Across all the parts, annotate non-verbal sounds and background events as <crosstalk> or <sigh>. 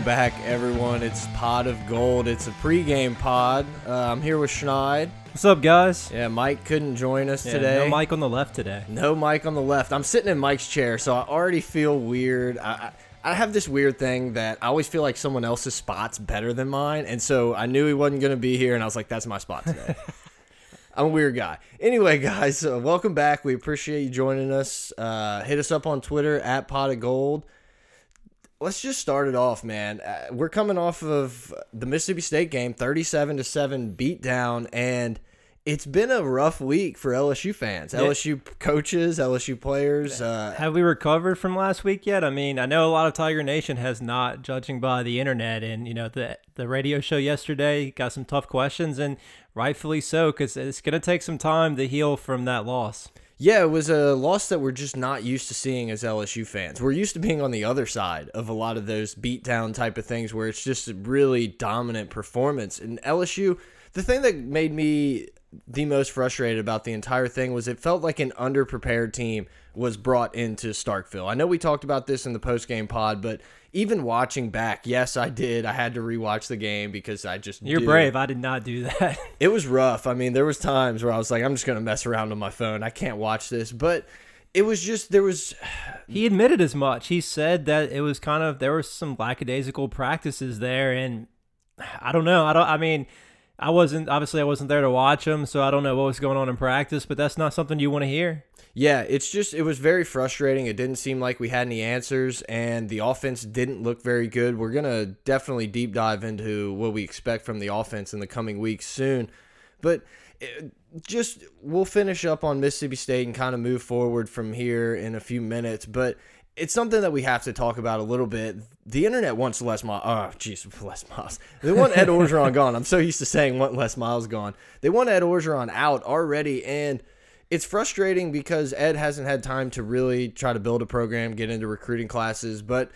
Welcome back, everyone. It's Pod of Gold. It's a pregame pod. Uh, I'm here with Schneid. What's up, guys? Yeah, Mike couldn't join us Yeah, today. No Mike on the left today. No Mike on the left. I'm sitting in Mike's chair, so I already feel weird. I, I I have this weird thing that I always feel like someone else's spot's better than mine, and so I knew he wasn't going to be here, and I was like, "That's my spot today." <laughs> I'm a weird guy. Anyway, guys, uh, welcome back. We appreciate you joining us. Uh, hit us up on Twitter at Pot of Gold. Let's just start it off, man. Uh, we're coming off of the Mississippi State game, 37 to seven beatdown, and it's been a rough week for LSU fans, LSU coaches, LSU players. Uh, Have we recovered from last week yet? I mean, I know a lot of Tiger Nation has not, judging by the internet and you know the the radio show yesterday got some tough questions, and rightfully so, because it's going to take some time to heal from that loss. Yeah, it was a loss that we're just not used to seeing as LSU fans. We're used to being on the other side of a lot of those beatdown type of things where it's just a really dominant performance. And LSU, the thing that made me the most frustrated about the entire thing was it felt like an underprepared team was brought into Starkville. I know we talked about this in the post-game pod, but even watching back, yes, I did. I had to rewatch the game because I just You're do. brave. I did not do that. <laughs> It was rough. I mean, there was times where I was like, I'm just gonna mess around on my phone. I can't watch this, but it was just there was <sighs> he admitted as much. He said that it was kind of there were some lackadaisical practices there, and <sighs> I don't know. I don't. I mean. I wasn't obviously I wasn't there to watch them, so I don't know what was going on in practice. But that's not something you want to hear. Yeah, it's just it was very frustrating. It didn't seem like we had any answers, and the offense didn't look very good. We're gonna definitely deep dive into what we expect from the offense in the coming weeks soon, but it, just we'll finish up on Mississippi State and kind of move forward from here in a few minutes. But it's something that we have to talk about a little bit. The internet wants Les Miles. Oh, jeez, <laughs> Les Miles. They want Ed Orgeron gone. I'm so used to saying want Les Miles gone. They want Ed Orgeron out already, and it's frustrating because Ed hasn't had time to really try to build a program, get into recruiting classes. But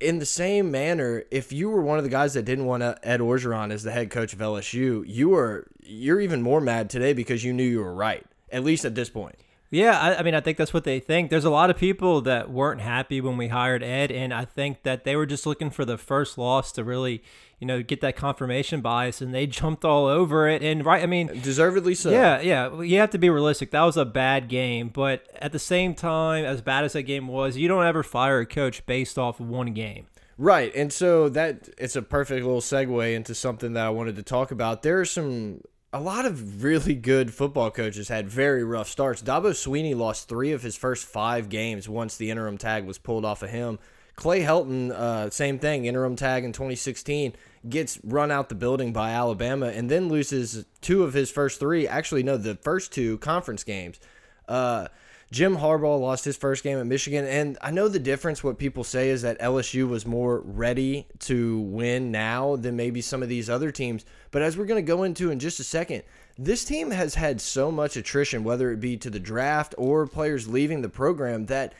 in the same manner, if you were one of the guys that didn't want Ed Orgeron as the head coach of LSU, you are you're even more mad today because you knew you were right, at least at this point. Yeah, I, I, mean, I think that's what they think. There's a lot of people that weren't happy when we hired Ed, and I think that they were just looking for the first loss to really, you know, get that confirmation bias, and they <laughs> jumped all over it. And right, I mean, deservedly so. Yeah, yeah. You have to be realistic. That was a bad game, but at the same time, as bad as that game was, you don't ever fire a coach based off of one game. Right. And so that it's a perfect little segue into something that I wanted to talk about. There are some a lot of really good football coaches had very rough starts. Dabo Swinney lost three of his first five games once the interim tag was pulled off of him. Clay Helton, uh, same thing, interim tag in 2016, gets run out the building by Alabama and then loses two of his first three. Actually, no, the first two conference games. Uh, Jim Harbaugh lost his first game at Michigan, and I know the difference. What people say is that LSU was more ready to win now than maybe some of these other teams. But as we're going to go into in just a second, this team has had so much attrition, whether it be to the draft or players leaving the program, that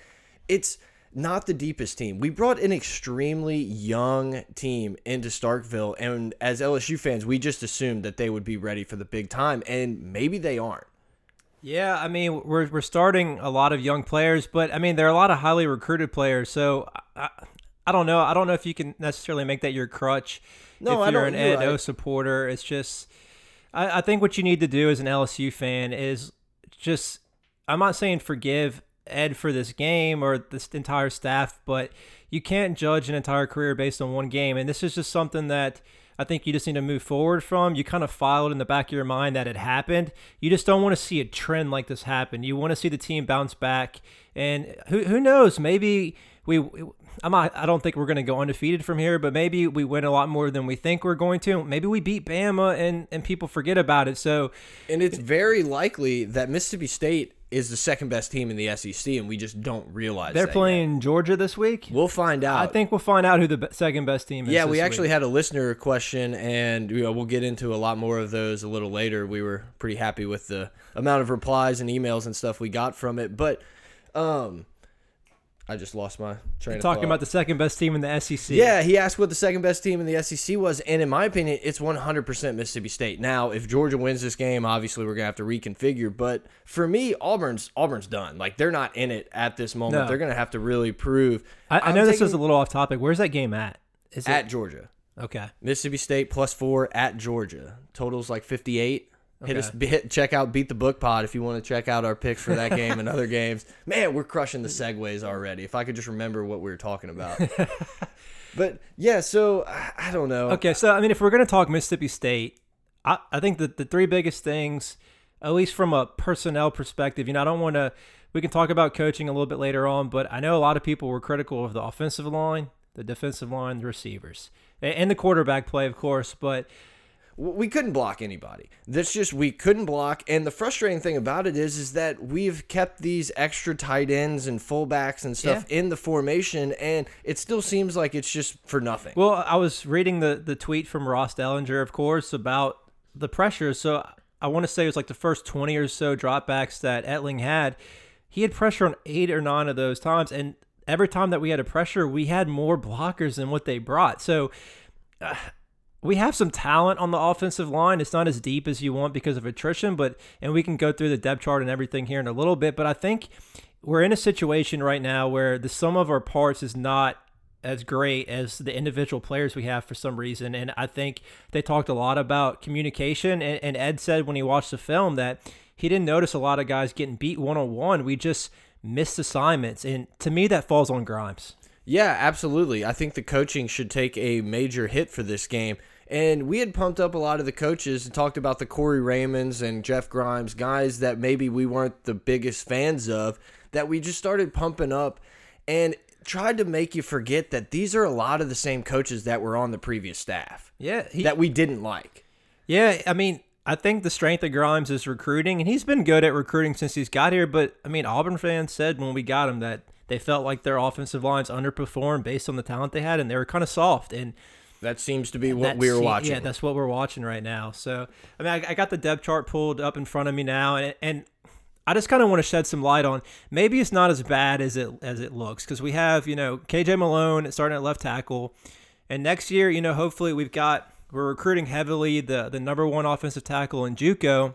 it's not the deepest team. We brought an extremely young team into Starkville, and as LSU fans, we just assumed that they would be ready for the big time, and maybe they aren't. Yeah, I mean, we're we're starting a lot of young players, but I mean, there are a lot of highly recruited players. So I, I don't know. I don't know if you can necessarily make that your crutch. No, if I you're don't. an You're Ed O right. supporter, it's just. I, I think what you need to do as an LSU fan is just. I'm not saying forgive Ed for this game or this entire staff, but you can't judge an entire career based on one game, and this is just something that. I think you just need to move forward from. You kind of filed in the back of your mind that it happened. You just don't want to see a trend like this happen. You want to see the team bounce back, and who who knows? Maybe we. I'm not. I don't think we're going to go undefeated from here, but maybe we win a lot more than we think we're going to. Maybe we beat Bama, and and people forget about it. So, and it's very likely that Mississippi State is the second best team in the SEC, and we just don't realize they're playing Georgia this week. We'll find out. I think we'll find out who the second best team is. Yeah, we actually week. had a listener question, and you know, we'll get into a lot more of those a little later. We were pretty happy with the amount of replies and emails and stuff we got from it, but um, I just lost my train. of talking thought. about the second best team in the SEC. Yeah, he asked what the second best team in the SEC was, and in my opinion, it's 100% Mississippi State. Now, if Georgia wins this game, obviously we're gonna have to reconfigure. But for me, Auburn's Auburn's done. Like they're not in it at this moment. No. They're gonna have to really prove. I, I know this taking- is a little off topic. Where's that game at? Is at it Georgia. okay? Mississippi State plus four at Georgia. Totals like 58. Hit us, hit, check out Beat the Book Pod if you want to check out our picks for that game and other <laughs> games. Man, we're crushing the segues already. If I could just remember what we were talking about. <laughs> but yeah, so I I don't know. Okay, so I mean, if we're gonna talk Mississippi State, I, I think that the three biggest things, at least from a personnel perspective, you know, I don't want to. We can talk about coaching a little bit later on, but I know a lot of people were critical of the offensive line, the defensive line, the receivers, and the quarterback play, of course. But we couldn't block anybody. That's just we couldn't block. And the frustrating thing about it is, is that we've kept these extra tight ends and fullbacks and stuff in the formation, and it still seems like it's just for nothing. Well, I was reading the the tweet from Ross Dellenger, of course, about the pressure. So I want to say it was like the first twenty or so dropbacks that Etling had. He had pressure on eight or nine of those times, and every time that we had a pressure, we had more blockers than what they brought. So. Uh, we have some talent on the offensive line. It's not as deep as you want because of attrition, but and we can go through the depth chart and everything here in a little bit. But I think we're in a situation right now where the sum of our parts is not as great as the individual players we have for some reason. And I think they talked a lot about communication. And, and Ed said when he watched the film that he didn't notice a lot of guys getting beat one on one. We just missed assignments. And to me, that falls on Grimes. Yeah, absolutely. I think the coaching should take a major hit for this game. And we had pumped up a lot of the coaches and talked about the Corey Raymonds and Jeff Grimes, guys that maybe we weren't the biggest fans of, that we just started pumping up and tried to make you forget that these are a lot of the same coaches that were on the previous staff Yeah. He, that we didn't like. Yeah, I mean, I think the strength of Grimes is recruiting, and he's been good at recruiting since he's got here. But I mean, Auburn fans said when we got him that they felt like their offensive lines underperformed based on the talent they had, and they were kind of soft. And That seems to be what we were se- watching. Yeah, that's what we're watching right now. So I mean, I, I got the depth chart pulled up in front of me now, and and I just kind of want to shed some light on maybe it's not as bad as it as it looks because we have you know KJ Malone starting at left tackle, and next year you know hopefully we've got we're recruiting heavily the the number one offensive tackle in JUCO.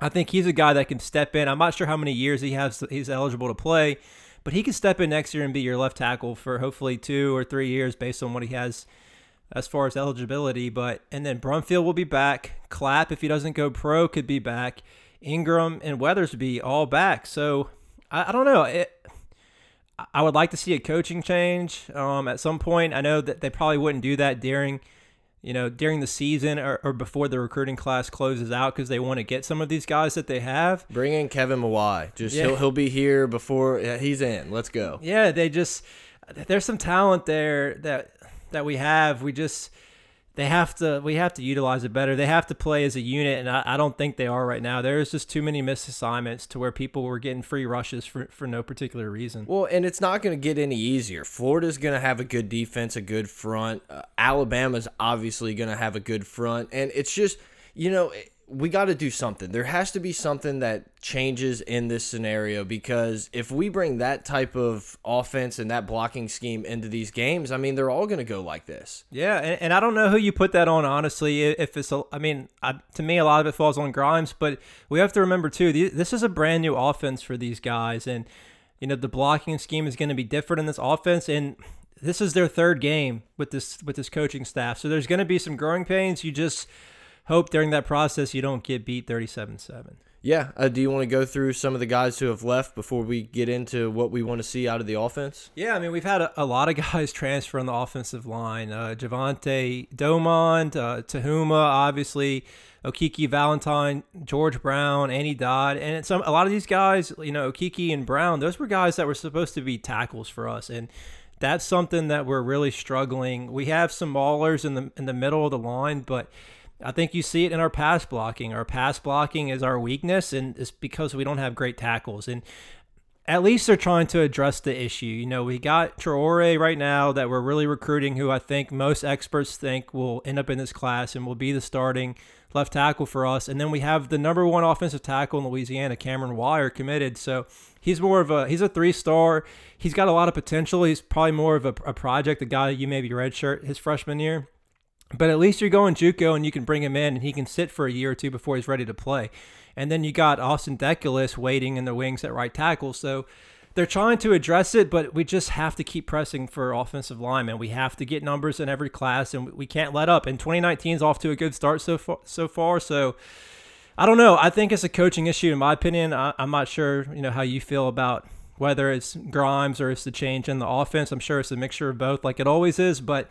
I think he's a guy that can step in. I'm not sure how many years he has he's eligible to play, but he can step in next year and be your left tackle for hopefully two or three years based on what he has as far as eligibility. But and then Brumfield will be back. Clapp, if he doesn't go pro, could be back. Ingram and Weathersby all back. So I, I don't know. It, I would like to see a coaching change um, at some point. I know that they probably wouldn't do that during, you know, during the season or, or before the recruiting class closes out because they want to get some of these guys that they have. Bring in Kevin Mawae. Just Yeah. he'll he'll be here before yeah, he's in. Let's go. Yeah, they just there's some talent there that that we have. We just they have to we have to utilize it better. They have to play as a unit, and I, I don't think they are right now. There's just too many missed assignments to where people were getting free rushes for, for no particular reason. Well, and it's not going to get any easier. Florida's going to have a good defense, a good front. Uh, Alabama's obviously going to have a good front, and it's just you know we got to do something. There has to be something that changes in this scenario because if we bring that type of offense and that blocking scheme into these games, I mean they're all going to go like this. Yeah, and, and I don't know who you put that on. Honestly, if it's a, I mean, I, to me, a lot of it falls on Grimes, but we have to remember too. This is a brand new offense for these guys, and you know the blocking scheme is going to be different in this offense, and this is their third game with this with this coaching staff. So there's going to be some growing pains. You just hope during that process you don't get beat 37-7. Yeah. Uh, do you want to go through some of the guys who have left before we get into what we want to see out of the offense? Yeah, I mean, we've had a, a lot of <laughs> guys transfer on the offensive line. Uh, Javante Domond, uh, Teuhema, obviously, Okiki Valentine, George Brown, Andy Dodd, and some a lot of these guys, you know, Okiki and Brown, those were guys that were supposed to be tackles for us, and that's something that we're really struggling. We have some maulers in the in the middle of the line, but I think you see it in our pass blocking. Our pass blocking is our weakness, and it's because we don't have great tackles. And at least they're trying to address the issue. You know, we got Traore right now that we're really recruiting, who I think most experts think will end up in this class and will be the starting left tackle for us. And then we have the number one offensive tackle in Louisiana, Cameron Wire, committed. So he's more of a he's a three star. He's got a lot of potential. He's probably more of a, a project, a guy you maybe redshirt his freshman year. But at least you're going JUCO and you can bring him in and he can sit for a year or two before he's ready to play. And then you got Austin Deculus waiting in the wings at right tackle. So they're trying to address it, but we just have to keep pressing for offensive linemen. We have to get numbers in every class, and we can't let up. And 2019 is off to a good start so far. So far, so I don't know. I think it's a coaching issue, in my opinion. I, I'm not sure, you know, how you feel about whether it's Grimes or it's the change in the offense. I'm sure it's a mixture of both, like it always is. But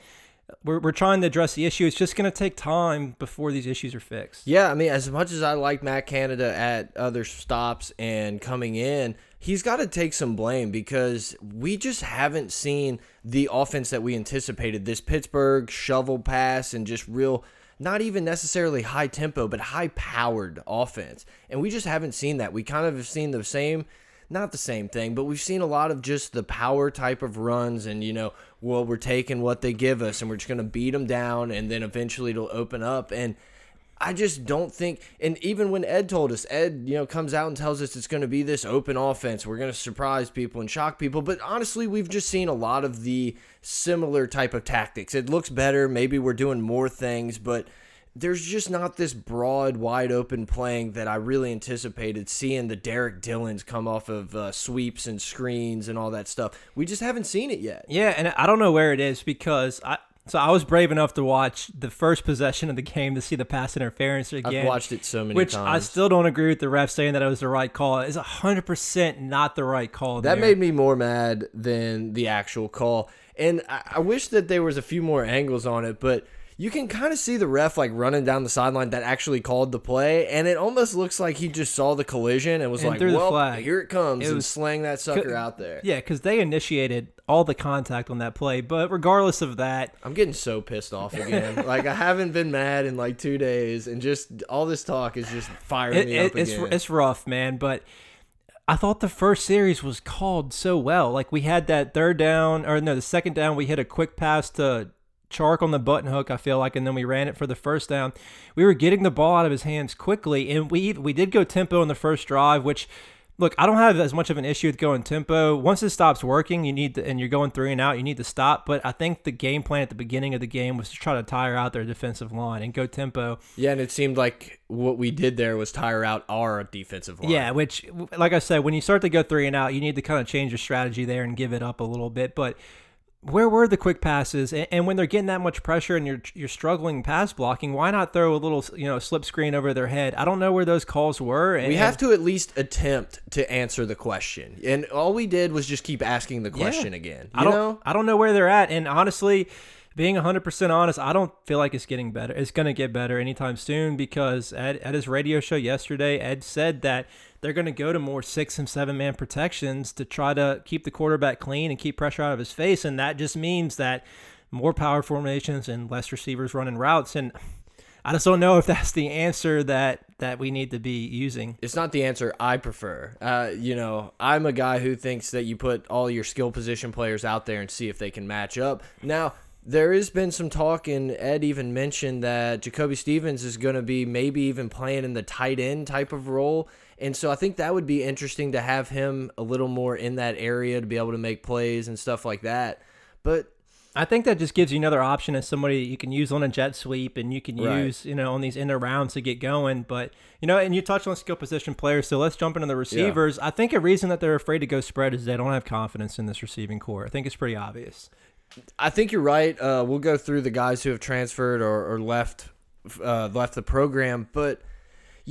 we're, we're trying to address the issue. It's just going to take time before these issues are fixed. Yeah, I mean, as much as I like Matt Canada at other stops and coming in, he's got to take some blame because we just haven't seen the offense that we anticipated. This Pittsburgh shovel pass and just real, not even necessarily high tempo, but high powered offense. And we just haven't seen that. We kind of have seen the same not the same thing, but we've seen a lot of just the power type of runs and, you know, well, we're taking what they give us and we're just going to beat them down and then eventually it'll open up. And I just don't think, and even when Ed told us, Ed, you know, comes out and tells us it's going to be this open offense, we're going to surprise people and shock people. But honestly, we've just seen a lot of the similar type of tactics. It looks better. Maybe we're doing more things, but there's just not this broad, wide open playing that I really anticipated seeing the Derrick Dillons come off of uh, sweeps and screens and all that stuff. We just haven't seen it yet. Yeah, and I don't know where it is because I. So I was brave enough to watch the first possession of the game to see the pass interference again. I've watched it so many which times. I still don't agree with the ref saying that it was the right call. It's hundred percent not the right call. That there. made me more mad than the actual call, and I, I wish that there was a few more angles on it, but you can kind of see the ref like running down the sideline that actually called the play, and it almost looks like he just saw the collision and was And like, "Well, flag. here it comes," It and was- slang that sucker out there. Yeah, because they initiated all the contact on that play. But regardless of that, I'm getting so pissed off again. <laughs> like I haven't been mad in like two days, and just all this talk is just firing it, me it, up it's again. it's rough, man. But I thought the first series was called so well. Like we had that third down, or no, the second down, we hit a quick pass to Chark on the button hook. I feel like, and then we ran it for the first down. We were getting the ball out of his hands quickly, and we we did go tempo in the first drive, which. Look, I don't have as much of an issue with going tempo. Once it stops working, you need to, and you're going three and out, you need to stop. But I think the game plan at the beginning of the game was to try to tire out their defensive line and go tempo. yeah, and it seemed like what we did there was tire out our defensive line. Yeah, which, like I said, when you start to go three and out, you need to kind of change your strategy there and give it up a little bit. But where were the quick passes? And, and when they're getting that much pressure and you're you're struggling pass blocking, why not throw a little you know slip screen over their head? I don't know where those calls were. And, We have to at least attempt to answer the question, and all we did was just keep asking the question again. You I don't know, I don't know where they're at. And honestly, being 100% honest, I don't feel like it's getting better. It's going to get better anytime soon because at, at his radio show yesterday, Ed said that they're going to go to more six and seven man protections to try to keep the quarterback clean and keep pressure out of his face. And that just means that more power formations and less receivers running routes. And I just don't know if that's the answer that, that we need to be using. it's not the answer I prefer. Uh, you know, I'm a guy who thinks that you put all your skill position players out there and see if they can match up. Now, there has been some talk, and Ed even mentioned that Jacoby Stevens is going to be maybe even playing in the tight end type of role. And so I think that would be interesting to have him a little more in that area to be able to make plays and stuff like that. But I think that just gives you another option as somebody you can use on a jet sweep and you can Right. use, you know, on these end rounds to get going. But, you know, and you touched on skill position players, so let's jump into the receivers. I think a reason that they're afraid to go spread is they don't have confidence in this receiving core. I think it's pretty obvious. I think you're right. Uh, we'll go through the guys who have transferred or, or left uh, left the program, but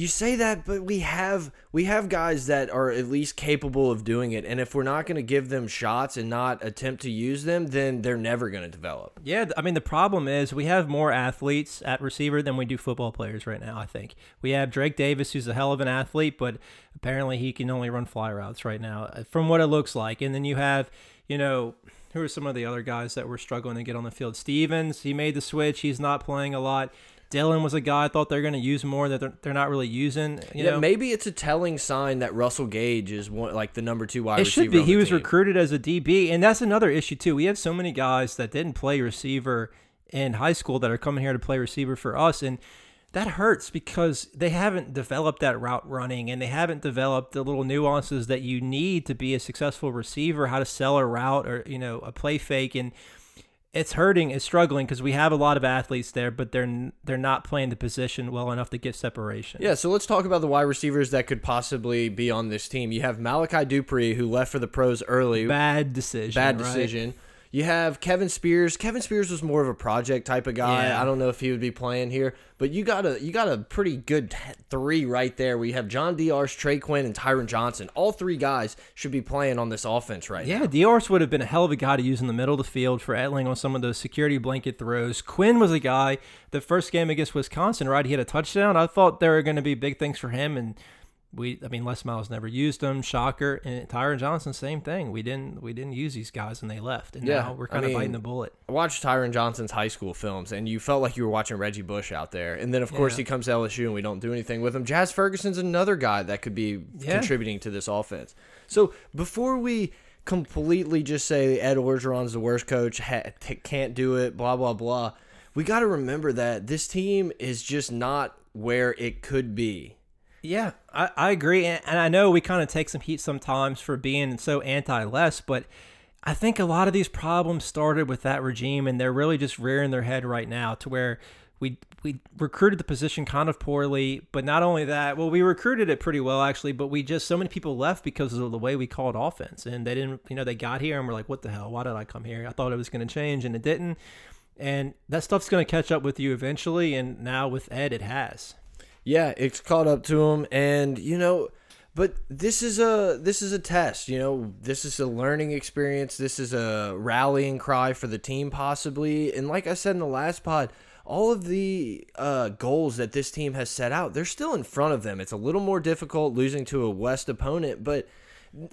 you say that, but we have we have guys that are at least capable of doing it, and if we're not going to give them shots and not attempt to use them, then they're never going to develop. Yeah, I mean the problem is we have more athletes at receiver than we do football players right now. I think we have Drake Davis, who's a hell of an athlete, but apparently he can only run fly routes right now, uh, from what it looks like. And then you have, you know, who are some of the other guys that were struggling to get on the field? Stevens, he made the switch. He's not playing a lot. Dillon was a guy I thought they're going to use more that they're, they're not really using. You yeah, know, maybe it's a telling sign that Russell Gage is one like the number two wide it receiver. should be. He was team. recruited as a DB, and that's another issue too. We have so many guys that didn't play receiver in high school that are coming here to play receiver for us, and that hurts because they haven't developed that route running, and they haven't developed the little nuances that you need to be a successful receiver, how to sell a route or you know a play fake and. It's hurting, it's struggling because we have a lot of athletes there, but they're they're not playing the position well enough to get separation. Yeah, so let's talk about the wide receivers that could possibly be on this team. You have Malachi Dupre, who left for the pros early. Bad decision. Bad right? You have Kevin Spears. Kevin Spears was more of a project type of guy. Yeah. I don't know if he would be playing here, but you got a you got a pretty good three right there. We have John Diarse, Trey Quinn, and Tyron Johnson. All three guys should be playing on this offense right Yeah, now. Diarse would have been a hell of a guy to use in the middle of the field for Etling on some of those security blanket throws. Quinn was a guy, the first game against Wisconsin, right? He had a touchdown. I thought there were going to be big things for him, and we, I mean, Les Miles never used them. Shocker, and Tyron Johnson, same thing. We didn't, we didn't use these guys, and they left, and Yeah, now we're I kind of mean, biting the bullet. I watched Tyron Johnson's high school films, and you felt like you were watching Reggie Bush out there. And then, of course, Yeah. he comes to LSU, and we don't do anything with him. Jazz Ferguson's another guy that could be Yeah. contributing to this offense. So before we completely just say Ed Orgeron's the worst coach, can't do it, blah blah blah, we got to remember that this team is just not where it could be. Yeah, I, I agree, and, and I know we kind of take some heat sometimes for being so anti-less, but I think a lot of these problems started with that regime, and they're really just rearing their head right now to where we we recruited the position kind of poorly, but not only that, well, we recruited it pretty well actually, but we just so many people left because of the way we called offense, and they didn't, you know, they got here and we're like, what the hell? Why did I come here? I thought it was going to change, and it didn't, and that stuff's going to catch up with you eventually, and now with Ed, it has. Yeah, it's caught up to him, and you know, but this is a this is a test. You know, this is a learning experience. This is a rallying cry for the team, possibly. And like I said in the last pod, all of the uh, goals that this team has set out, they're still in front of them. It's a little more difficult losing to a West opponent, but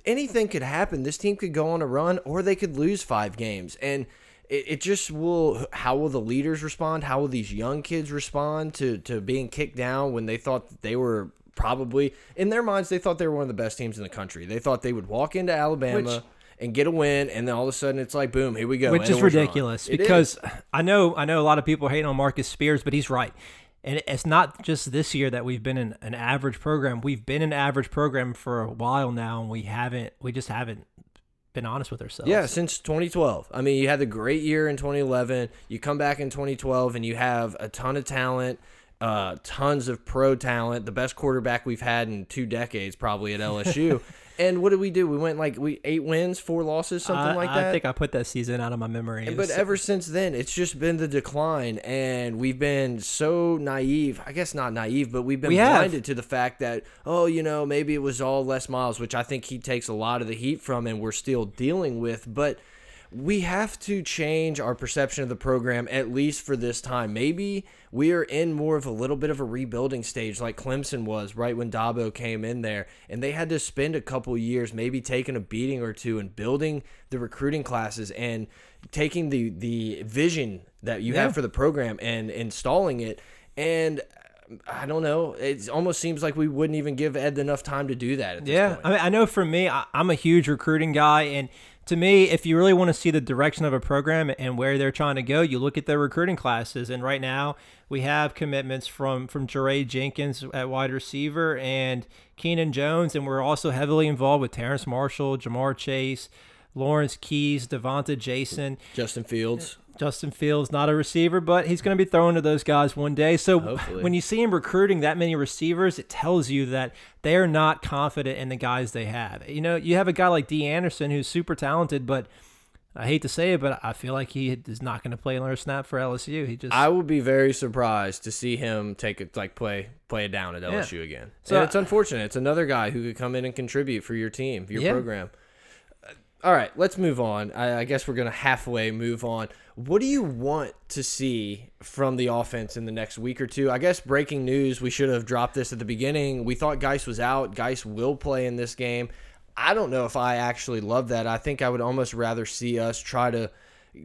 anything could happen. This team could go on a run, or they could lose five games, and it, it just will how will the leaders respond how will these young kids respond to to being kicked down when they thought that they were probably in their minds they thought they were one of the best teams in the country they thought they would walk into alabama Which- and get a win and then all of a sudden it's like boom here we go which is ridiculous It is. because I know I know a lot of people hating on Marcus Spears, but he's right. And it's not just this year that we've been in an average program. We've been an average program for a while now, and we haven't. We just haven't been honest with ourselves. Yeah, since 2012. I mean, you had the great year in 2011. You come back in 2012 and you have a ton of talent, uh, tons of pro talent, the best quarterback we've had in two decades, probably at LSU. <laughs> and what did we do? We went like we eight wins, four losses, something I, like that. I think I put that season out of my memory. It but was- ever since then, it's just been the decline, and we've been so naive. I guess not naive, but we've been We have. blinded to the fact that oh, you know, maybe it was all Les Miles, which I think he takes a lot of the heat from, and we're still dealing with. But we have to change our perception of the program at least for this time. Maybe we are in more of a little bit of a rebuilding stage like Clemson was right when Dabo came in there and they had to spend a couple years maybe taking a beating or two and building the recruiting classes and taking the the vision that you Yeah. have for the program and installing it and I don't know. It almost seems like we wouldn't even give Ed enough time to do that. At this Yeah, point. I mean, I know for me, I, I'm a huge recruiting guy, and to me, if you really want to see the direction of a program and where they're trying to go, you look at their recruiting classes. And right now, we have commitments from from Jaray Jenkins at wide receiver and Keenan Jones, and we're also heavily involved with Terrace Marshall, Ja'Marr Chase, Lawrence Keys, Devonta Jason. Justin Fields. Justin Fields not a receiver, but he's going to be throwing to those guys one day. So Hopefully. when you see him recruiting that many receivers, it tells you that they are not confident in the guys they have. You know, you have a guy like D. Anderson who's super talented, but I hate to say it, but I feel like he is not going to play another snap for LSU. He just I would be very surprised to see him take it like play play it down at LSU again. So- So it's unfortunate. It's another guy who could come in and contribute for your team, your Yeah. program. All right, let's move on. I, I guess we're gonna halfway move on. What do you want to see from the offense in the next week or two? I guess breaking news. We should have dropped this at the beginning. We thought Guice was out. Guice will play in this game. I don't know if I actually love that. I think I would almost rather see us try to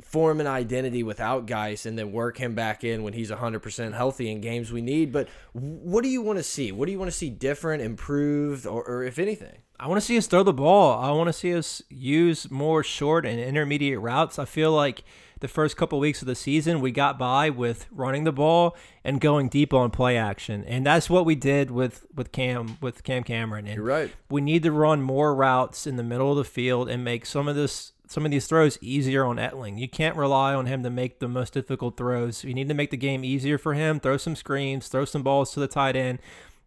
form an identity without Guice and then work him back in when he's 100% healthy in games we need. But what do you want to see? What do you want to see different, improved, or, or if anything? I want to see us throw the ball. I want to see us use more short and intermediate routes. I feel like the first couple weeks of the season we got by with running the ball and going deep on play action, and that's what we did with with Cam with Cam Cameron. And You're right. we need to run more routes in the middle of the field and make some of this some of these throws easier on Etling. You can't rely on him to make the most difficult throws. You need to make the game easier for him. Throw some screens, throw some balls to the tight end,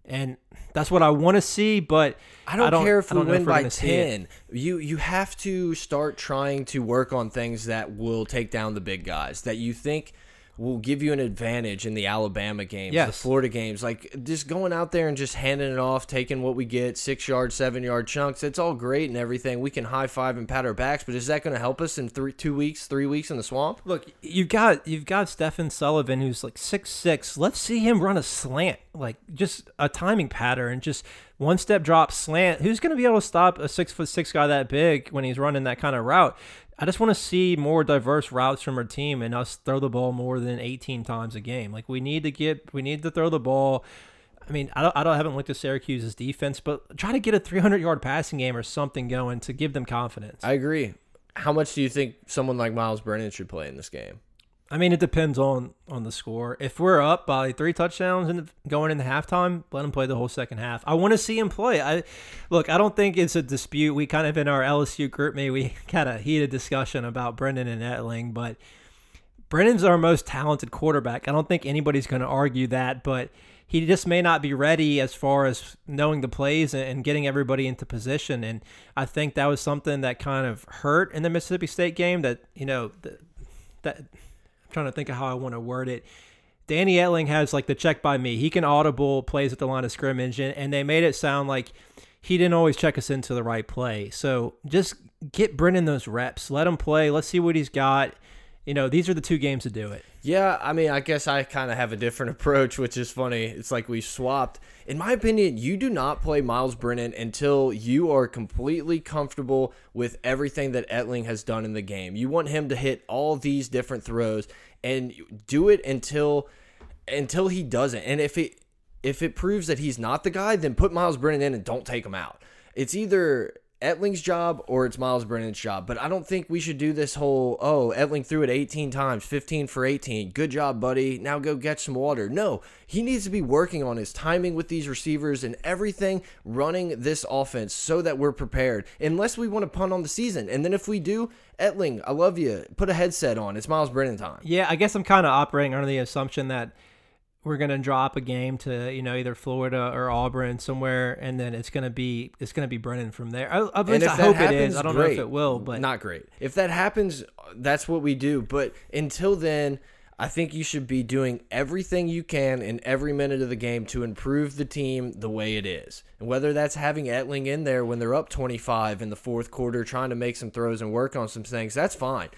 and that's what I want to see. But I don't, I don't care if we win if by gonna see it. ten. You you have to start trying to work on things that will take down the big guys that you think will give you an advantage in the Alabama games, the Florida games. Like just going out there and just handing it off, taking what we get, six yard, seven yard chunks. It's all great and everything. We can high five and pat our backs, but is that going to help us in three, two weeks, three weeks in the swamp? Look, you've got you've got Stephen Sullivan who's like six six. Let's see him run a slant, like just a timing pattern, just one step drop slant. Who's going to be able to stop a six foot six guy that big when he's running that kind of route? I just want to see more diverse routes from our team and us throw the ball more than 18 times a game. Like we need to get we need to throw the ball. I mean, I don't, I don't I haven't looked at Syracuse's defense, but try to get a 300 yard passing game or something going to give them confidence. I agree. How much do you think someone like Myles Brennan should play in this game? I mean, it depends on on the score. If we're up by three touchdowns and going into halftime, let him play the whole second half. I want to see him play. I look. I don't think it's a dispute. We kind of in our LSU group me we <laughs> had a heated discussion about Brendan and Etling, but Brendan's our most talented quarterback. I don't think anybody's going to argue that, but he just may not be ready as far as knowing the plays and- getting everybody into position. And I think that was something that kind of hurt in the Mississippi State game. That you know th- that I'm trying to think of how I want to word it. Danny Etling has like the check by me. He can audible plays at the line of scrimmage, and, and they made it sound like he didn't always check us into the right play. So just get Brennan those reps. Let him play. Let's see what he's got. You know, these are the two games to do it. Yeah, I mean, I guess I kind of have a different <laughs> approach, which is funny. It's like we swapped. In my opinion, you do not play Myles Brennan until you are completely comfortable with everything that Etling has done in the game. You want him to hit all these different throws and do it until until he doesn't. And if it if it proves that he's not the guy, then put Myles Brennan in and don't take him out. It's either Etling's job or it's Myles Brennan's job. But I don't think we should do this whole, oh, Etling threw it 18 times, 15 for 18. Good job, buddy. Now go get some water. No, he needs to be working on his timing with these receivers and everything running this offense so that we're prepared. Unless we want to punt on the season. And then if we do, Etling, I love you. Put a headset on. It's Myles Brennan time. Yeah, I guess I'm kind of operating under the assumption that we're gonna drop a game to you know either Florida or Auburn somewhere, and then it's gonna be it's gonna be Brennan from there. I, at least I hope it happens, is. I don't know if it will, but not great. If that happens, that's what we do. But until then, I think you should be doing everything you can in every minute of the game to improve the team the way it is. And whether that's having Etling in there when they're up 25 in the fourth quarter, trying to make some throws and work on some things, that's fine.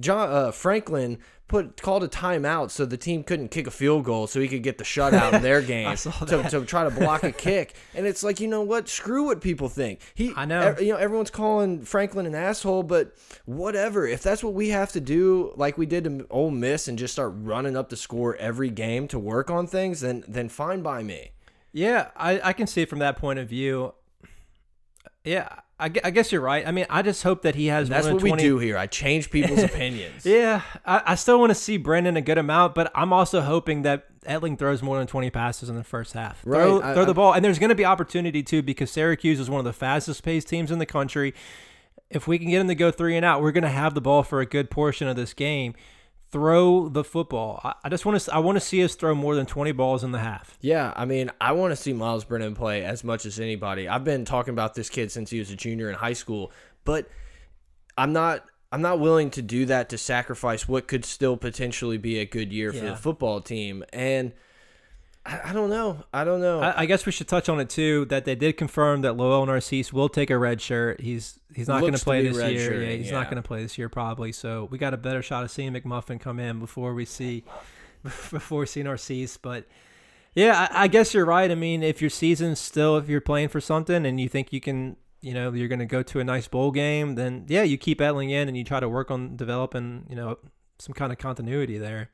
John uh, Franklin put called a timeout so the team couldn't kick a field goal so he could get the shutout in their <laughs> game to, to try to block a kick. And it's like, you know what? Screw what people think. He I know. you know, everyone's calling Franklin an asshole, but whatever. If that's what we have to do, like we did to Ole Miss, and just start running up the score every game to work on things, then then fine by me. yeah, I, I can see it from that point of view. Yeah, I, I guess you're right. I mean, I just hope that he has. That's more what than we do here. I change people's <laughs> opinions. Yeah, I, I still want to see Brendan a good amount, but I'm also hoping that Etling throws more than 20 passes in the first half. Throw, Right, I- throw the ball, and there's going to be opportunity too because Syracuse is one of the fastest paced teams in the country. If we can get him to go three and out, we're going to have the ball for a good portion of this game. Throw the football. I, I just want to. I want to see us throw more than 20 balls in the half. Yeah, I mean, I want to see Myles Brennan play as much as anybody. I've been talking about this kid since he was a junior in high school, but I'm not I'm not willing to do that to sacrifice what could still potentially be a good year for the football team. And I, I don't know. I don't know. I, I guess we should touch on it too. That they did confirm that Lowell Narcisse will take a red shirt. He's he's not going to play this year. redshirting, Yeah, he's yeah. not going to play this year probably. So we got a better shot of seeing McMuffin come in before we see <laughs> before seeing see Narcisse. But yeah, I, I guess you're right. I mean, if your season's still if you're playing for something and you think you can. You know you're going to go to a nice bowl game, then yeah, you keep Etling in and you try to work on developing, you know, some kind of continuity there.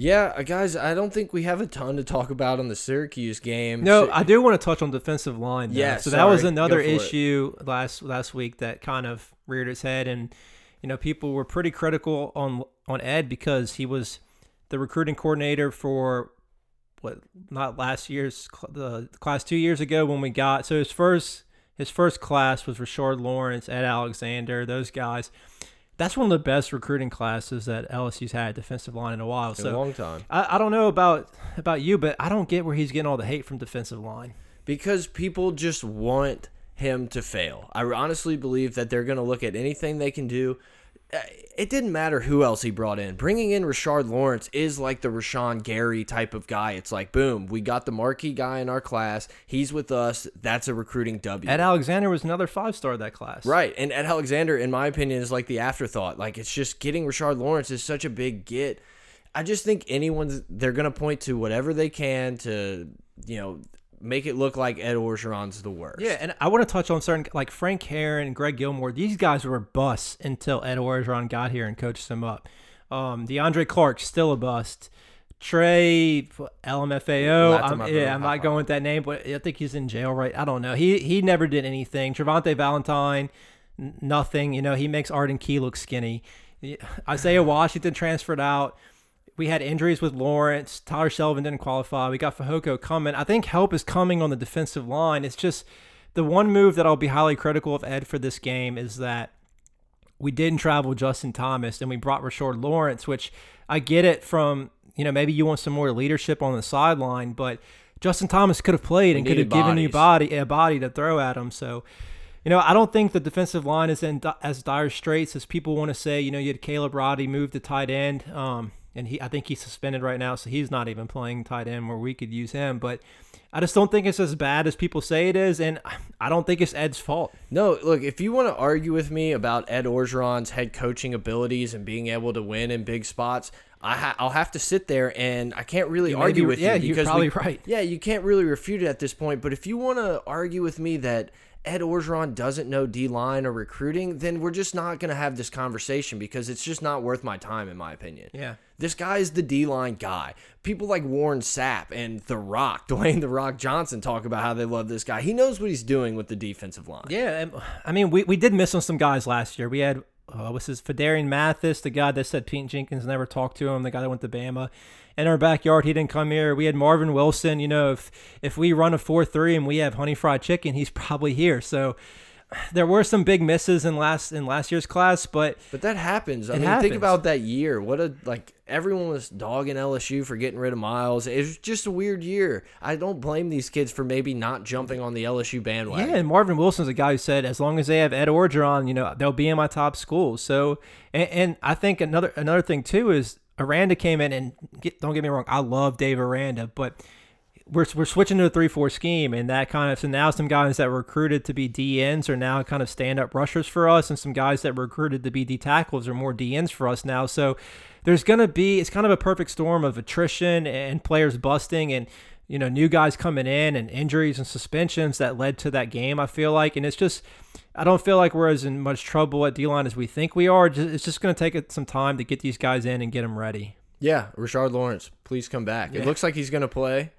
Yeah, uh, guys, I don't think we have a ton to talk about on the Syracuse game. No, Sy- I do want to touch on defensive line. though. Yeah, so that was another for it. issue last last week that kind of reared its head, and you know people were pretty critical on on Ed because he was the recruiting coordinator for what not last year's the class two years ago when we got so his first His first class was Rashard Lawrence, Ed Alexander, those guys. That's one of the best recruiting classes that LSU's had defensive line in a while. In so a long time. I, I don't know about about you, but I don't get where he's getting all the hate from defensive line. Because people just want him to fail. I honestly believe that they're going to look at anything they can do. Uh, It didn't matter who else he brought in. Bringing in Rashard Lawrence is like the Rashan Gary type of guy. It's like, boom, we got the marquee guy in our class. He's with us. That's a recruiting W. Ed Alexander was another five star of that class. Right. And Ed Alexander, in my opinion, is like the afterthought. Like it's just getting Rashard Lawrence is such a big get. I just think anyone's they're gonna point to whatever they can to, you know, make it look like Ed Orgeron's the worst. Yeah, and I want to touch on certain like Frank Herron, Greg Gilmore. These guys were busts until Ed Orgeron got here and coached them up. Um, DeAndre Clark still a bust. Trey LMFAO. I'm, yeah, I'm not going with that name, but I think he's in jail, right? I don't know. He he never did anything. Travonte Valentine, nothing. You know, he makes Arden Key look skinny. Isaiah Washington transferred out. We had injuries with Lawrence. Tyler Shelvin didn't qualify. We got Fahoko coming. I think help is coming on the defensive line. It's just the one move that I'll be highly critical of Ed for this game is that we didn't travel Justin Thomas and we brought Rashard Lawrence, which I get it from, you know, maybe you want some more leadership on the sideline, but Justin Thomas could have played and could have given you body a body to throw at him. So, you know, I don't think the defensive line is in as dire straits as people want to say. You know, you had Caleb Roddy move to tight end, um, and he I think he's suspended right now, so he's not even playing tight end where we could use him. But I just don't think it's as bad as people say it is, and I don't think it's Ed's fault. No, look, if you want to argue with me about Ed Orgeron's head coaching abilities and being able to win in big spots, I ha I'll have to sit there and I can't really You argue be- with yeah, you you're probably we- right. Yeah, you can't really refute it at this point. But if you want to argue with me that Ed Orgeron doesn't know D line or recruiting, then we're just not going to have this conversation because it's just not worth my time, in my opinion. Yeah. This guy is the D line guy. People like Warren Sapp and The Rock, <laughs> Dwayne The Rock Johnson, talk about how they love this guy. He knows what he's doing with the defensive line. Yeah, and, I mean, we, we did miss on some guys last year. We had uh, what's his Phidarian Mathis, the guy that said Pete Jenkins never talked to him, the guy that went to Bama. In our backyard, he didn't come here. We had Marvin Wilson. You know, if if we run a four three and we have honey fried chicken, he's probably here. So there were some big misses in last in last year's class, but But that happens. I mean, happens. think about that year. What a like everyone was dogging LSU for getting rid of Miles. It was just a weird year. I don't blame these kids for maybe not jumping on the LSU bandwagon. Yeah, and Marvin Wilson's a guy who said as long as they have Ed Orgeron, you know, they'll be in my top schools. So, and, and I think another another thing too is Aranda came in and get, don't get me wrong, I love Dave Aranda, but we're, we're switching to a three four scheme, and that kind of so now some guys that were recruited to be DNs are now kind of stand up rushers for us, and some guys that were recruited to be D tackles are more DNs for us now. So there's gonna be it's kind of a perfect storm of attrition and players busting and you know new guys coming in and injuries and suspensions that led to that game. I feel like, and it's just I don't feel like we're as in much trouble at D line as we think we are. It's just gonna take some time to get these guys in and get them ready. Yeah, Rashard Lawrence, please come back. It looks like he's going to play.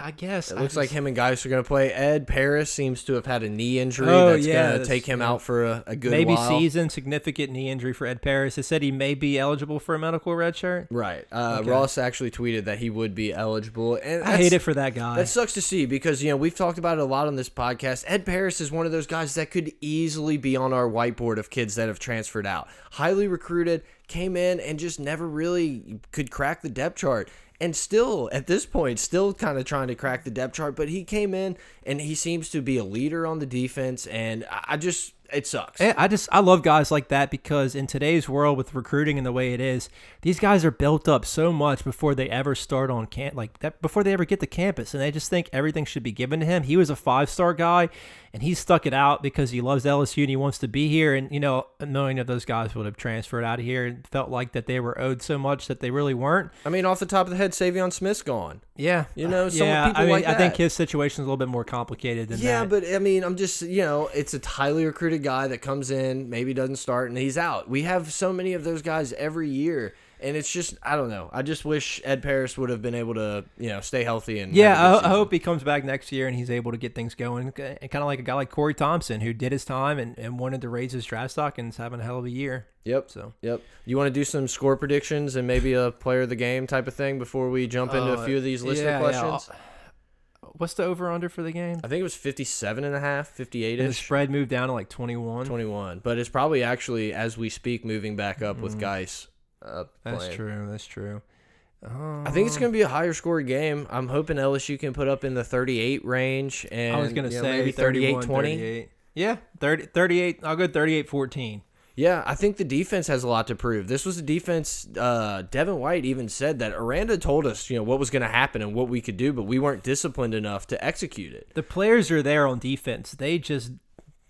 I guess It I looks like him and Guice are going to play. Ed Paris seems to have had a knee injury Oh, that's yeah, going to take him yeah. out for a, a good maybe while. season significant knee injury for Ed Paris. They said he may be eligible for a medical red shirt. Right. Uh, Okay. Ross actually tweeted that he would be eligible. And I hate it for that guy. That sucks to see because you know we've talked about it a lot on this podcast. Ed Paris is one of those guys that could easily be on our whiteboard of kids that have transferred out. Highly recruited, came in and just never really could crack the depth chart. And still, at this point, still kind of trying to crack the depth chart. But he came in and he seems to be a leader on the defense. And I just, it sucks. Yeah, I just I love guys like that because in today's world with recruiting and the way it is, these guys are built up so much before they ever start on camp like that before they ever get to campus and they just think everything should be given to him. He was a five-star guy and he stuck it out because he loves LSU and he wants to be here and you know, a million of those guys would have transferred out of here and felt like that they were owed so much that they really weren't. I mean, off the top of the head, Saivion Smith's gone. Yeah. You know, some yeah, people I mean, like I think his situation is a little bit more complicated than Yeah, that. Yeah, but I mean, I'm just, you know, it's a highly recruited guy that comes in, maybe doesn't start, and he's out. We have so many of those guys every year, and it's just, I don't know. I just wish Ed Paris would have been able to, you know, stay healthy and. Yeah, a I, ho- I hope he comes back next year and he's able to get things going. And Kind of like a guy like Corey Thompson, who did his time and, and wanted to raise his draft stock and is having a hell of a year. Yep. So Yep. You want to do some score predictions and maybe a player of the game type of thing before we jump into a Uh, few of these listener yeah, yeah, questions? I'll- What's the over under for the game? I think it was 57 and a half, 58 And the spread moved down to like 21. 21. But it's probably actually, as we speak, moving back up with Guice. Uh, Mm. That's true. That's true. I think it's going to be a higher score game. I'm hoping LSU can put up in the 38 range. And I was going to say maybe 38 20. Yeah, 30, 38. I'll go 38 14. Yeah, I think the defense has a lot to prove. This was a defense. Uh, Devin White even said that Aranda told us, you know, what was going to happen and what we could do, but we weren't disciplined enough to execute it. The players are there on defense. They just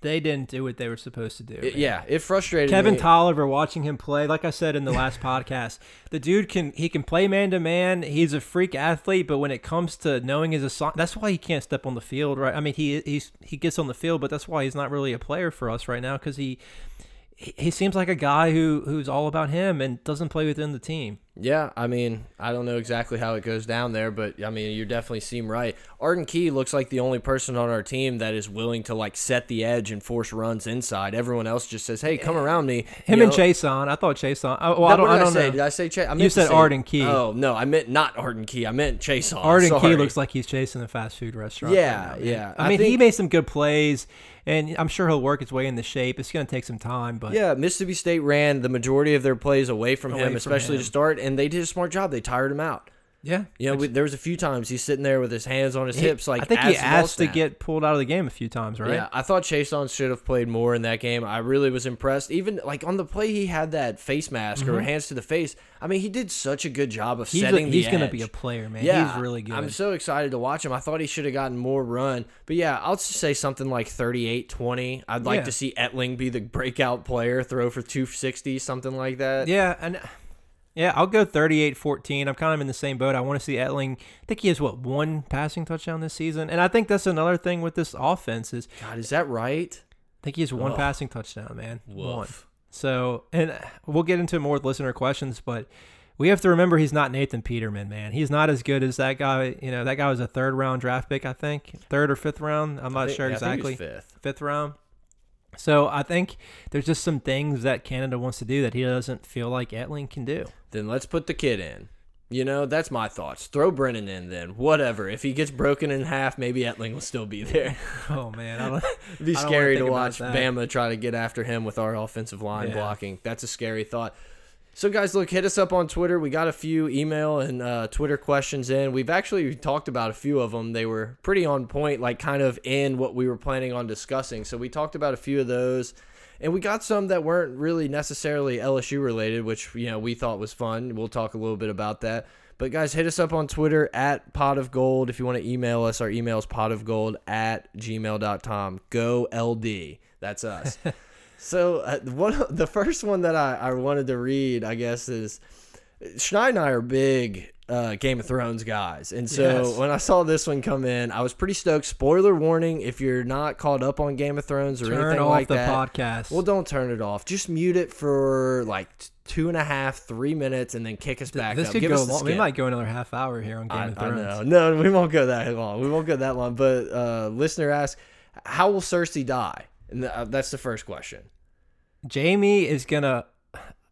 they didn't do what they were supposed to do. It- yeah, it frustrated Kevin me. Toliver watching him play, like I said in the last <laughs> podcast, the dude can he can play man to man. He's a freak athlete, but when it comes to knowing his assignment, that's why he can't step on the field, right? I mean, he he's he gets on the field, but that's why he's not really a player for us right now because he, he seems like a guy who who's all about him and doesn't play within the team. Yeah, I mean, I don't know exactly how it goes down there, but I mean, you definitely seem right. Arden Key looks like the only person on our team that is willing to like set the edge and force runs inside. Everyone else just says, "Hey, come around me." Him You and know? Chaisson. I thought Chaisson. Oh, well, No, I don't. what did I don't say? know. Did I say Chase? I meant You said say- Arden Key. Oh no, I meant not Arden Key. I meant Chaisson. Arden Key looks like he's chasing a fast food restaurant. Yeah, right now, yeah. I I mean, he made some good plays, and I'm sure he'll work his way into shape. It's going to take some time, but Yeah, Mississippi State ran the majority of their plays away from Away him, from especially him. to start, and they did a smart job. They tired him out. yeah. You know, we, there was a few times he's sitting there with his hands on his hips, like I think as he asked to get pulled out of the game a few times, right? Yeah, I thought Chaisson should have played more in that game. I really was impressed. Even like on the play, he had that face mask or hands to the face. I mean, he did such a good job of Mm-hmm. he's setting the he's going to be a player, man. Yeah, he's really good. I'm so excited to watch him. I thought he should have gotten more run. But yeah, I'll just say something like 38-20. I'd like Yeah. to see Etling be the breakout player, throw for 260, something like that. yeah, and yeah, I'll go 38-14. I'm kind of in the same boat. I want to see Etling. I think he has what one passing touchdown this season, and I think that's another thing with this offense is God, is that right? I think he has one Ugh. passing touchdown, man. One. So, and we'll get into more with listener questions, but we have to remember he's not Nathan Peterman, man. He's not as good as that guy. You know, that guy was a third round draft pick, I think, third or fifth round. I'm not think- sure yeah, I think he was exactly. fifth. Fifth round. So I think there's just some things that Canada wants to do that he doesn't feel like Etling can do. Then let's put the kid in. You know, that's my thoughts. Throw Brennan in then. Whatever. If he gets broken in half, maybe Etling will still be there. <laughs> Oh man, I <laughs> don't. It'd be scary to watch. Bama try to get after him with our offensive line Yeah. blocking. That's a scary thought. So, guys, look, hit us up on Twitter. We got a few email and uh, Twitter questions in. We've actually talked about a few of them. They were pretty on point, like kind of in what we were planning on discussing. So, we talked about a few of those. And we got some that weren't really necessarily LSU related, which, you know, we thought was fun. We'll talk a little bit about that. But guys, hit us up on Twitter at pot of gold. If you want to email us, our email is pot of gold at gmail.com. Go LD. That's us. <laughs> so uh, one the first one that I, I wanted to read, I guess, is Schneid and I are big uh, Game of Thrones guys. And so Yes. when I saw this one come in, I was pretty stoked. Spoiler warning if you're not caught up on Game of Thrones or Turn anything off like the that. podcast. Well, don't turn it off. Just mute it for like two and a half, three minutes, and then kick us back this up. could Give go long. We might go another half hour here on Game I, of I Thrones. know. <laughs> No, we won't go that long. We won't go that long. But uh, listener asks, how will Cersei die? Uh, that's the first question. Jaime is gonna.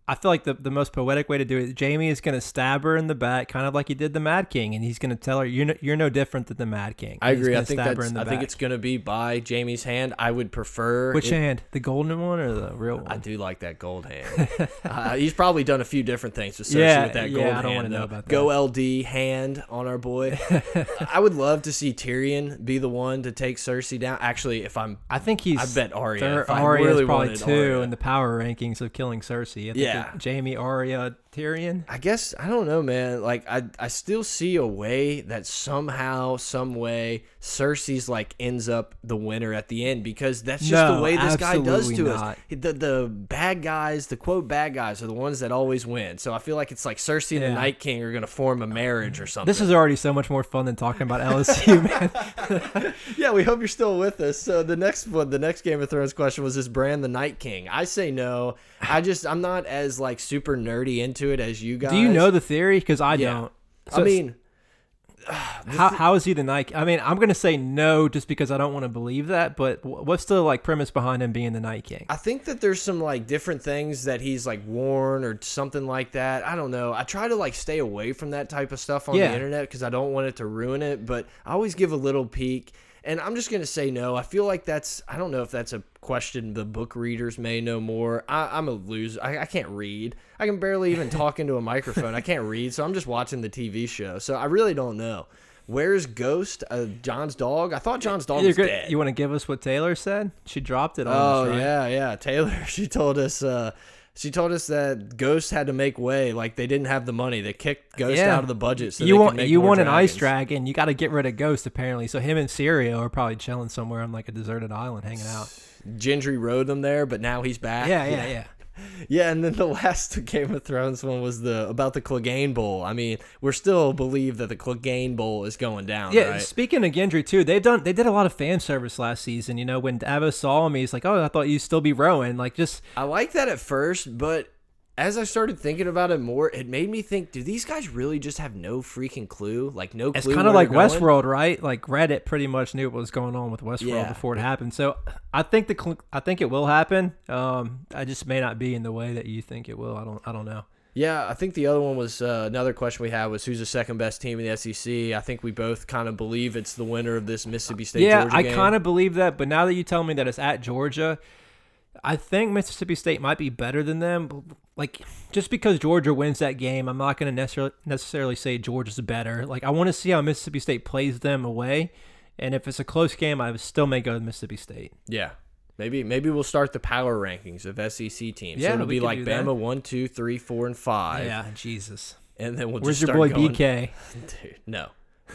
I feel like the, the most poetic way to do it. Jaime is gonna stab her in the back, kind of like he did the Mad King, and he's gonna tell her, "You're no, you're no different than the Mad King." I agree. I think that's. I think it's going to be by Jaime's hand. I would prefer. which it- hand, the golden one or the real one? I do like that gold hand. <laughs> uh, he's probably done a few different things with Cersei Yeah, with that yeah, gold I don't hand. know about Go LD hand on our boy. <laughs> I would love to see Tyrion be the one to take Cersei down. Actually, if I'm, I think he's. I bet Arya. Arya really is probably two Arya. in the power rankings of killing Cersei. Think Yeah. Jaime, Arya, Tyrion. I guess I don't know, man. Like I, I still see a way that somehow, some way, Cersei's like ends up the winner at the end because that's just No, the way this guy does to not. us. The the bad guys, the quote bad guys, are the ones that always win. So I feel like it's like Cersei and the Night King are gonna form a marriage or something. This is already so much more fun than talking about LSU, <laughs> man. <laughs> yeah. We hope you're still with us. So the next one, the next Game of Thrones question was: Is Bran the Night King? I say no. I just I'm not as like super nerdy into it as you guys. Do you know the theory? Because I Yeah. don't. I mean, <sighs> how, how is he the Night King? I mean, I'm gonna say no just because I don't want to believe that. But what's the like premise behind him being the Night King? I think that there's some like different things that he's like worn or something like that. I don't know. I try to like stay away from that type of stuff on Yeah. the internet because I don't want it to ruin it. But I always give a little peek, and I'm just gonna say no. I feel like that's. I don't know if that's a question the book readers may know more. I, I'm a loser. I, I can't read. I can barely even <laughs> talk into a microphone. I can't read, so I'm just watching the TV show. So I really don't know. Where's Ghost? Uh, Jon's dog. I thought Jon's dog You're was good- dead. You want to give us what Taylor said? She dropped it on Oh us, right? yeah, yeah. Taylor, <laughs> she told us. Uh, she told us that Ghost had to make way. Like they didn't have the money. They kicked Ghost Yeah. out of the budget. So you want you want an ice dragon? You got to get rid of Ghost apparently. So him and Syrio are probably chilling somewhere on like a deserted island, hanging out. <sighs> Gendry rode them there, but now he's back. Yeah, yeah, yeah. <laughs> Yeah, and then the <laughs> last Game of Thrones one was the about the Clegane Bowl. I mean, we're still believe that the Clegane Bowl is going down. Yeah, right? speaking of Gendry too, they've done they did a lot of fan service last season. You know, when Davos saw him, he's like, "Oh, I thought you'd still be rowing." Like, just I like that at first, but as I started thinking about it more, it made me think: Do these guys really just have no freaking clue? Like no clue. it's kind of like? Westworld, right? Like Reddit pretty much knew what was going on with Westworld Yeah. before it happened. So I think the cl- I think it will happen. Um, I just may not be in the way that you think it will. I don't I don't know. Yeah, I think the other one was uh, another question we had was who's the second best team in the SEC. I think we both kind of believe it's the winner of this Mississippi State. yeah, Georgia I kind of believe that, but now that you tell me that it's at Georgia, I think Mississippi State might be better than them. Like just because Georgia wins that game, I'm not going to necessarily necessarily say Georgia's better. Like I want to see how Mississippi State plays them away, and if it's a close game, I still may go with Mississippi State. Yeah, maybe maybe we'll start the power rankings of SEC teams. Yeah, so it'll be like do that. Bama one, two, three, four, and five. Yeah, Jesus. and then we'll. Where's your boy going. BK? <laughs> Dude, no,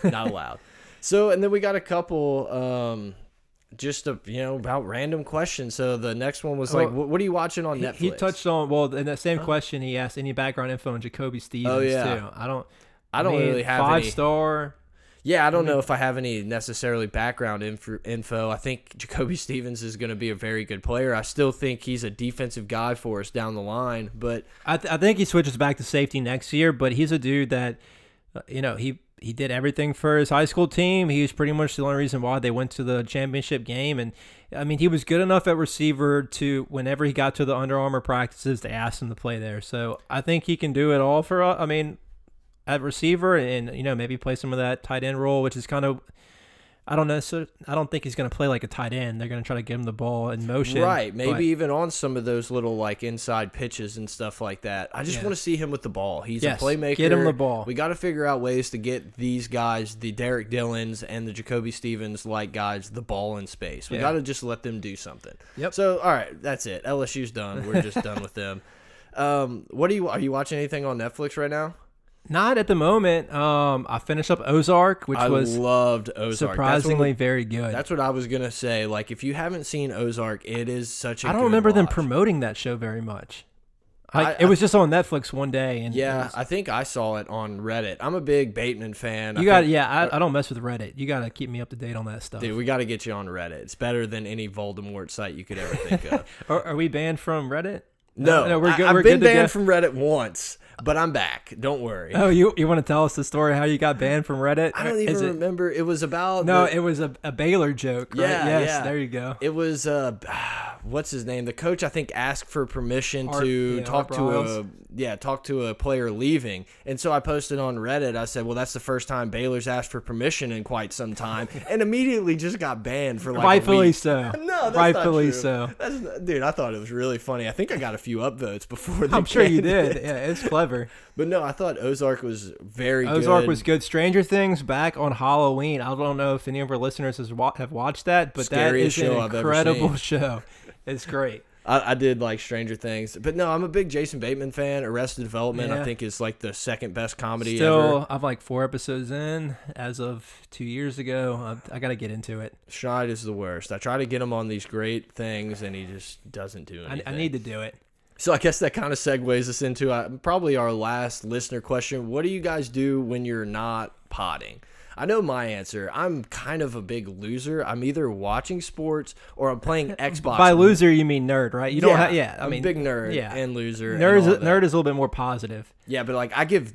not allowed. so and then we got a couple. um just a, you know about random questions. So the next one was like, Oh, what, what are you watching on He, Netflix? he touched on well in that same question. He asked any background info on Jacoby Stevens Oh, yeah. too. I don't. I don't mean, really have five any. star. Yeah, I don't know if I have any necessarily background info, info. I think Jacoby Stevens is going to be a very good player. I still think he's a defensive guy for us down the line, but I, th- I think he switches back to safety next year, but he's a dude that, uh, you know, he he did everything for his high school team. He was pretty much the only reason why they went to the championship game, and I mean, he was good enough at receiver to whenever he got to the Under Armour practices, they asked him to play there. So I think he can do it all for. us. I mean, at receiver, and you know, maybe play some of that tight end role, which is kind of. I don't know. So I don't think he's going to play like a tight end. They're going to try to give him the ball in motion. right, maybe but- even on some of those little like inside pitches and stuff like that. I just Yeah. want to see him with the ball. He's Yes, a playmaker. get him the ball. We got to figure out ways to get these guys, the Derrick Dillons and the Jacoby Stevens like guys, the ball in space. We Yeah. got to just let them do something. Yep. So all right, that's it. LSU's done. We're just done with them. <laughs> Um, what are you are you watching anything on Netflix right now? Not at the moment. Um, I finished up Ozark, which I was loved Ozark. That's what- surprisingly very good. That's what I was gonna say. Like, if you haven't seen Ozark, it is such a. I don't remember them promoting that show very much. Like I- it was just on Netflix one day, and Yeah, was- I think I saw it on Reddit. I'm a big Bateman fan. You got yeah. I, I don't mess with Reddit. You got to keep me up to date on that stuff. dude. We got to get you on Reddit. It's better than any Voldemort site you could ever think of. <laughs> Are, are we banned from Reddit? No, no, we're good. I've we're been good to go. banned from Reddit once, but I'm back. Don't worry. Oh, you you want to tell us the story how you got banned from Reddit? I don't even it- remember. It was about No, the- it was a, a Baylor joke. Right? Yeah, yes, yeah. there you go. It was uh, <sighs> what's his name? The coach I think asked for permission Art- to yeah, talk to a yeah talk to a player leaving, and so I posted on Reddit. I said, well, that's the first time Baylor's asked for permission in quite some time, <laughs> and immediately just got banned for like Rightfully so. <laughs> No, rightfully so. That's dude, I thought it was really funny. I think I got a few upvotes before. <laughs> I'm sure you did. it. Yeah, it's clever. But no, I thought Ozark was very Ozark good. was good. Stranger Things back on Halloween. I don't know if any of our listeners has wa- have watched that, but that Scariest is an incredible show. It's great. I, I did like Stranger Things, but no, I'm a big Jason Bateman fan. Arrested Development, I think, is like the second best comedy Still, ever. I've like four episodes in as of two years ago. I, I got to get into it. Schneid is the worst. I try to get him on these great things, and he just doesn't do I, anything. I need to do it. So I guess that kind of segues us into uh, probably our last listener question. What do you guys do when you're not potting? I know my answer. I'm kind of a big loser. I'm either watching sports or I'm playing <laughs> Xbox. By loser, you mean nerd, right? You don't. yeah, have yeah, I I'm mean, a big nerd yeah. and loser. and Nerd is nerd is a little bit more positive. Yeah, but like I give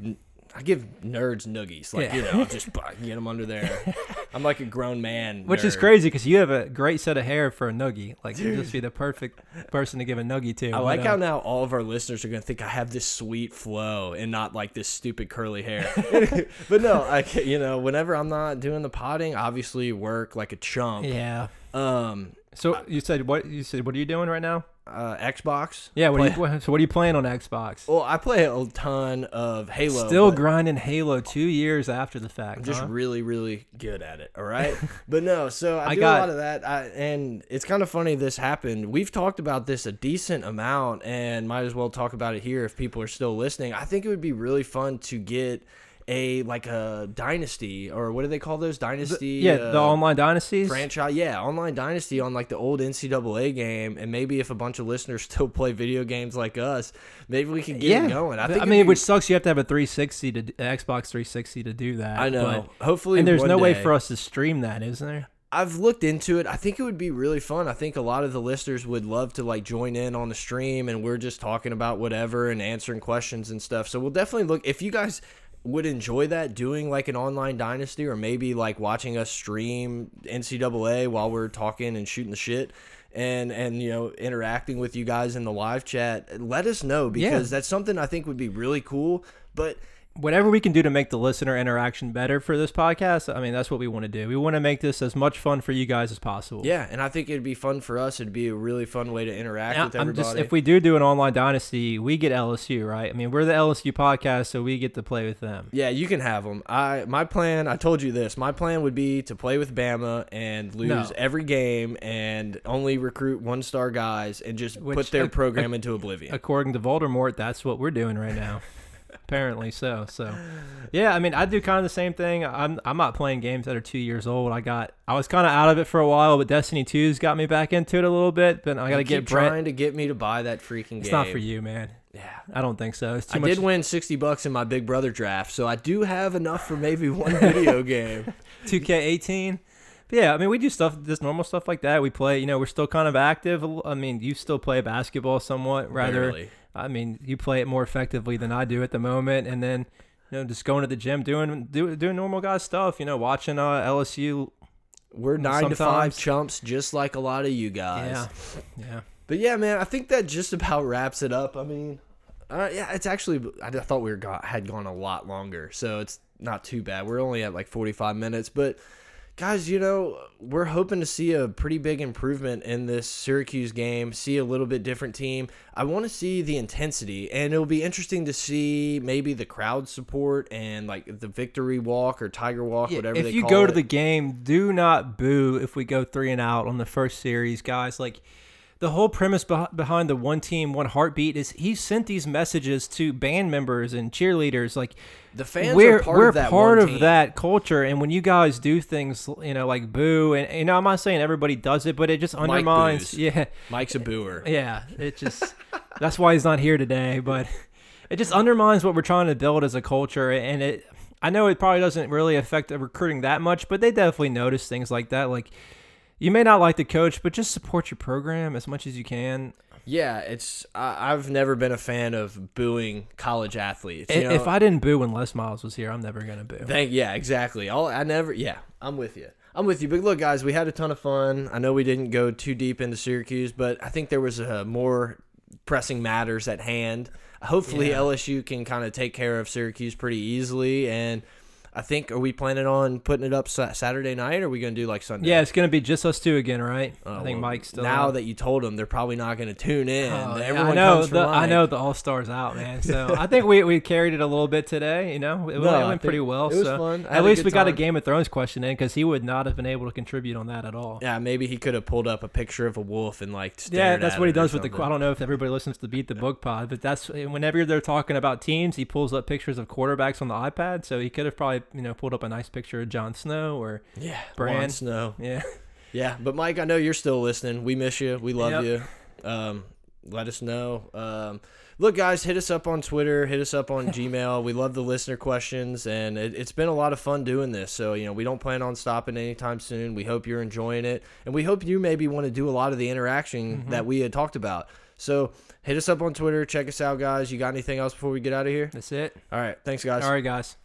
I give nerds noogies, like Yeah. you know, just get them under there. <laughs> I'm like a grown man, Which is crazy because you have a great set of hair for a noogie. Like you'd just be the perfect person to give a noogie to. I like uh, how now all of our listeners are gonna think I have this sweet flow and not like this stupid curly hair. <laughs> <laughs> but no, I you know whenever I'm not doing the potting, obviously work like a chump. Yeah. Um, So you said what? You said what are you doing right now? Uh, Xbox. Yeah. What? Are Play- you, <laughs> so what are you playing on Xbox? Well, I play a ton of Halo. Still grinding Halo two years after the fact. I'm just huh? really, really good at it. All right, <laughs> but no. So I, I do got- a lot of that, I, and it's kind of funny this happened. We've talked about this a decent amount, and might as well talk about it here if people are still listening. I think it would be really fun to get a like a dynasty or what do they call those dynasty? yeah, the uh, online dynasties. franchise yeah online dynasty on like the old ncaa game and maybe if a bunch of listeners <laughs> still play video games like us maybe we can get yeah, it going i I, mean, which sucks. You have to have a 360 to Xbox 360 to do that. i know hopefully and there's no way for us to stream that, isn't there? I've looked into it. I think it would be really fun. I think a lot of the listeners would love to like join in on the stream and we're just talking about whatever and answering questions and stuff. So we'll definitely look if you guys would enjoy that doing like an online dynasty or maybe like watching us stream NCAA while we're talking and shooting the shit and and you know interacting with you guys in the live chat. Let us know because that's something I think would be really cool. But whatever we can do to make the listener interaction better for this podcast, I mean, that's what we want to do. We want to make this as much fun for you guys as possible. yeah, and I think it'd be fun for us. It'd be a really fun way to interact Now, with I'm everybody. just if we do do an online dynasty, we get LSU, right? I mean, we're the LSU podcast, so we get to play with them. Yeah, you can have them. I my plan. I told you this. My plan would be to play with Bama and lose No. every game and only recruit one star guys and just Which- put their program into oblivion. According to Voldemort, that's what we're doing right now. <laughs> Apparently so. So, yeah, I mean, I do kind of the same thing. I'm I'm not playing games that are two years old. I got I was kind of out of it for a while, but Destiny 2's got me back into it a little bit. But I got to get Brett. trying to get me to buy that freaking It's game. not for you, man. Yeah. I don't think so. It's too I much. did win sixty bucks in my Big Brother draft, so I do have enough for maybe one video <laughs> game. 2K18. But yeah, I mean, we do stuff, just normal stuff like that. We play, you know, we're still kind of active. I mean, you still play basketball somewhat, rather. Barely. I mean, you play it more effectively than I do at the moment, and then, you know, just going to the gym, doing do, doing normal guy stuff. You know, watching uh, LSU. We're nine to five chumps, just like a lot of you guys. Yeah, yeah. But yeah, man, I think that just about wraps it up. I mean, uh, yeah, it's actually I thought we were got, had gone a lot longer, so it's not too bad. We're only at like 45 minutes, but guys, you know, we're hoping to see a pretty big improvement in this Syracuse game, see a little bit different team. I want to see the intensity, and it'll be interesting to see maybe the crowd support and like the victory walk or tiger walk, Yeah, whatever if you go it. to the game, do not boo if we go three and out on the first series, guys. Like the whole premise beh- behind the one team, one heartbeat is he sent these messages to band members and cheerleaders. Like the fans we're are part we're of that part of team. that culture, and when you guys do things, you know, like boo, and you know, I'm not saying everybody does it, but it just undermines. boos. Yeah, Mike's a booer. yeah. It just that's why he's not here today, but it just undermines what we're trying to build as a culture, and it. I know it probably doesn't really affect the recruiting that much, but they definitely notice things like that. Like you may not like the coach, but just support your program as much as you can. Yeah, it's I, I've never been a fan of booing college athletes. You if know? I didn't boo when Les Miles was here, I'm never gonna boo. Thank yeah, exactly. All I never yeah, I'm with you. I'm with you. But look, guys, we had a ton of fun. I know we didn't go too deep into Syracuse, but I think there was a more pressing matters at hand. Hopefully, Yeah. LSU can kind of take care of Syracuse pretty easily. And I think are we planning on putting it up Saturday night, or are we going to do like Sunday? Yeah, it's gonna be just us two again, right? Oh, I think well, Mike's still now out. that you told them, they're probably not going to tune in. Oh, yeah, I know the I know the All Stars out, man. So <laughs> I think we, we carried it a little bit today. You know, it, No, went- it went pretty well. it was so fun. At least we got a. Game of Thrones question in because he would not have been able to contribute on that at all. Yeah, maybe he could have pulled up a picture of a wolf and like. Yeah, that's at what he does with the. I don't know if everybody listens to Beat the Book Pod, but that's whenever they're talking about teams, he pulls up pictures of quarterbacks on the iPad. So he could have probably you know pulled up a nice picture of Jon Snow or Yeah, Bran. Snow. yeah. <laughs> Yeah, but Mike, I know you're still listening. We miss you. We love Yep. you. Um, let us know. Um, look, guys, hit us up on Twitter, hit us up on <laughs> Gmail. We love the listener questions, and it, it's been a lot of fun doing this. So, you know, we don't plan on stopping anytime soon. We hope you're enjoying it, and we hope you maybe want to do a lot of the interaction Mm-hmm. that we had talked about. So, hit us up on Twitter. Check us out, guys. You got anything else before we get out of here? That's it. All right. Thanks, guys. All right, guys.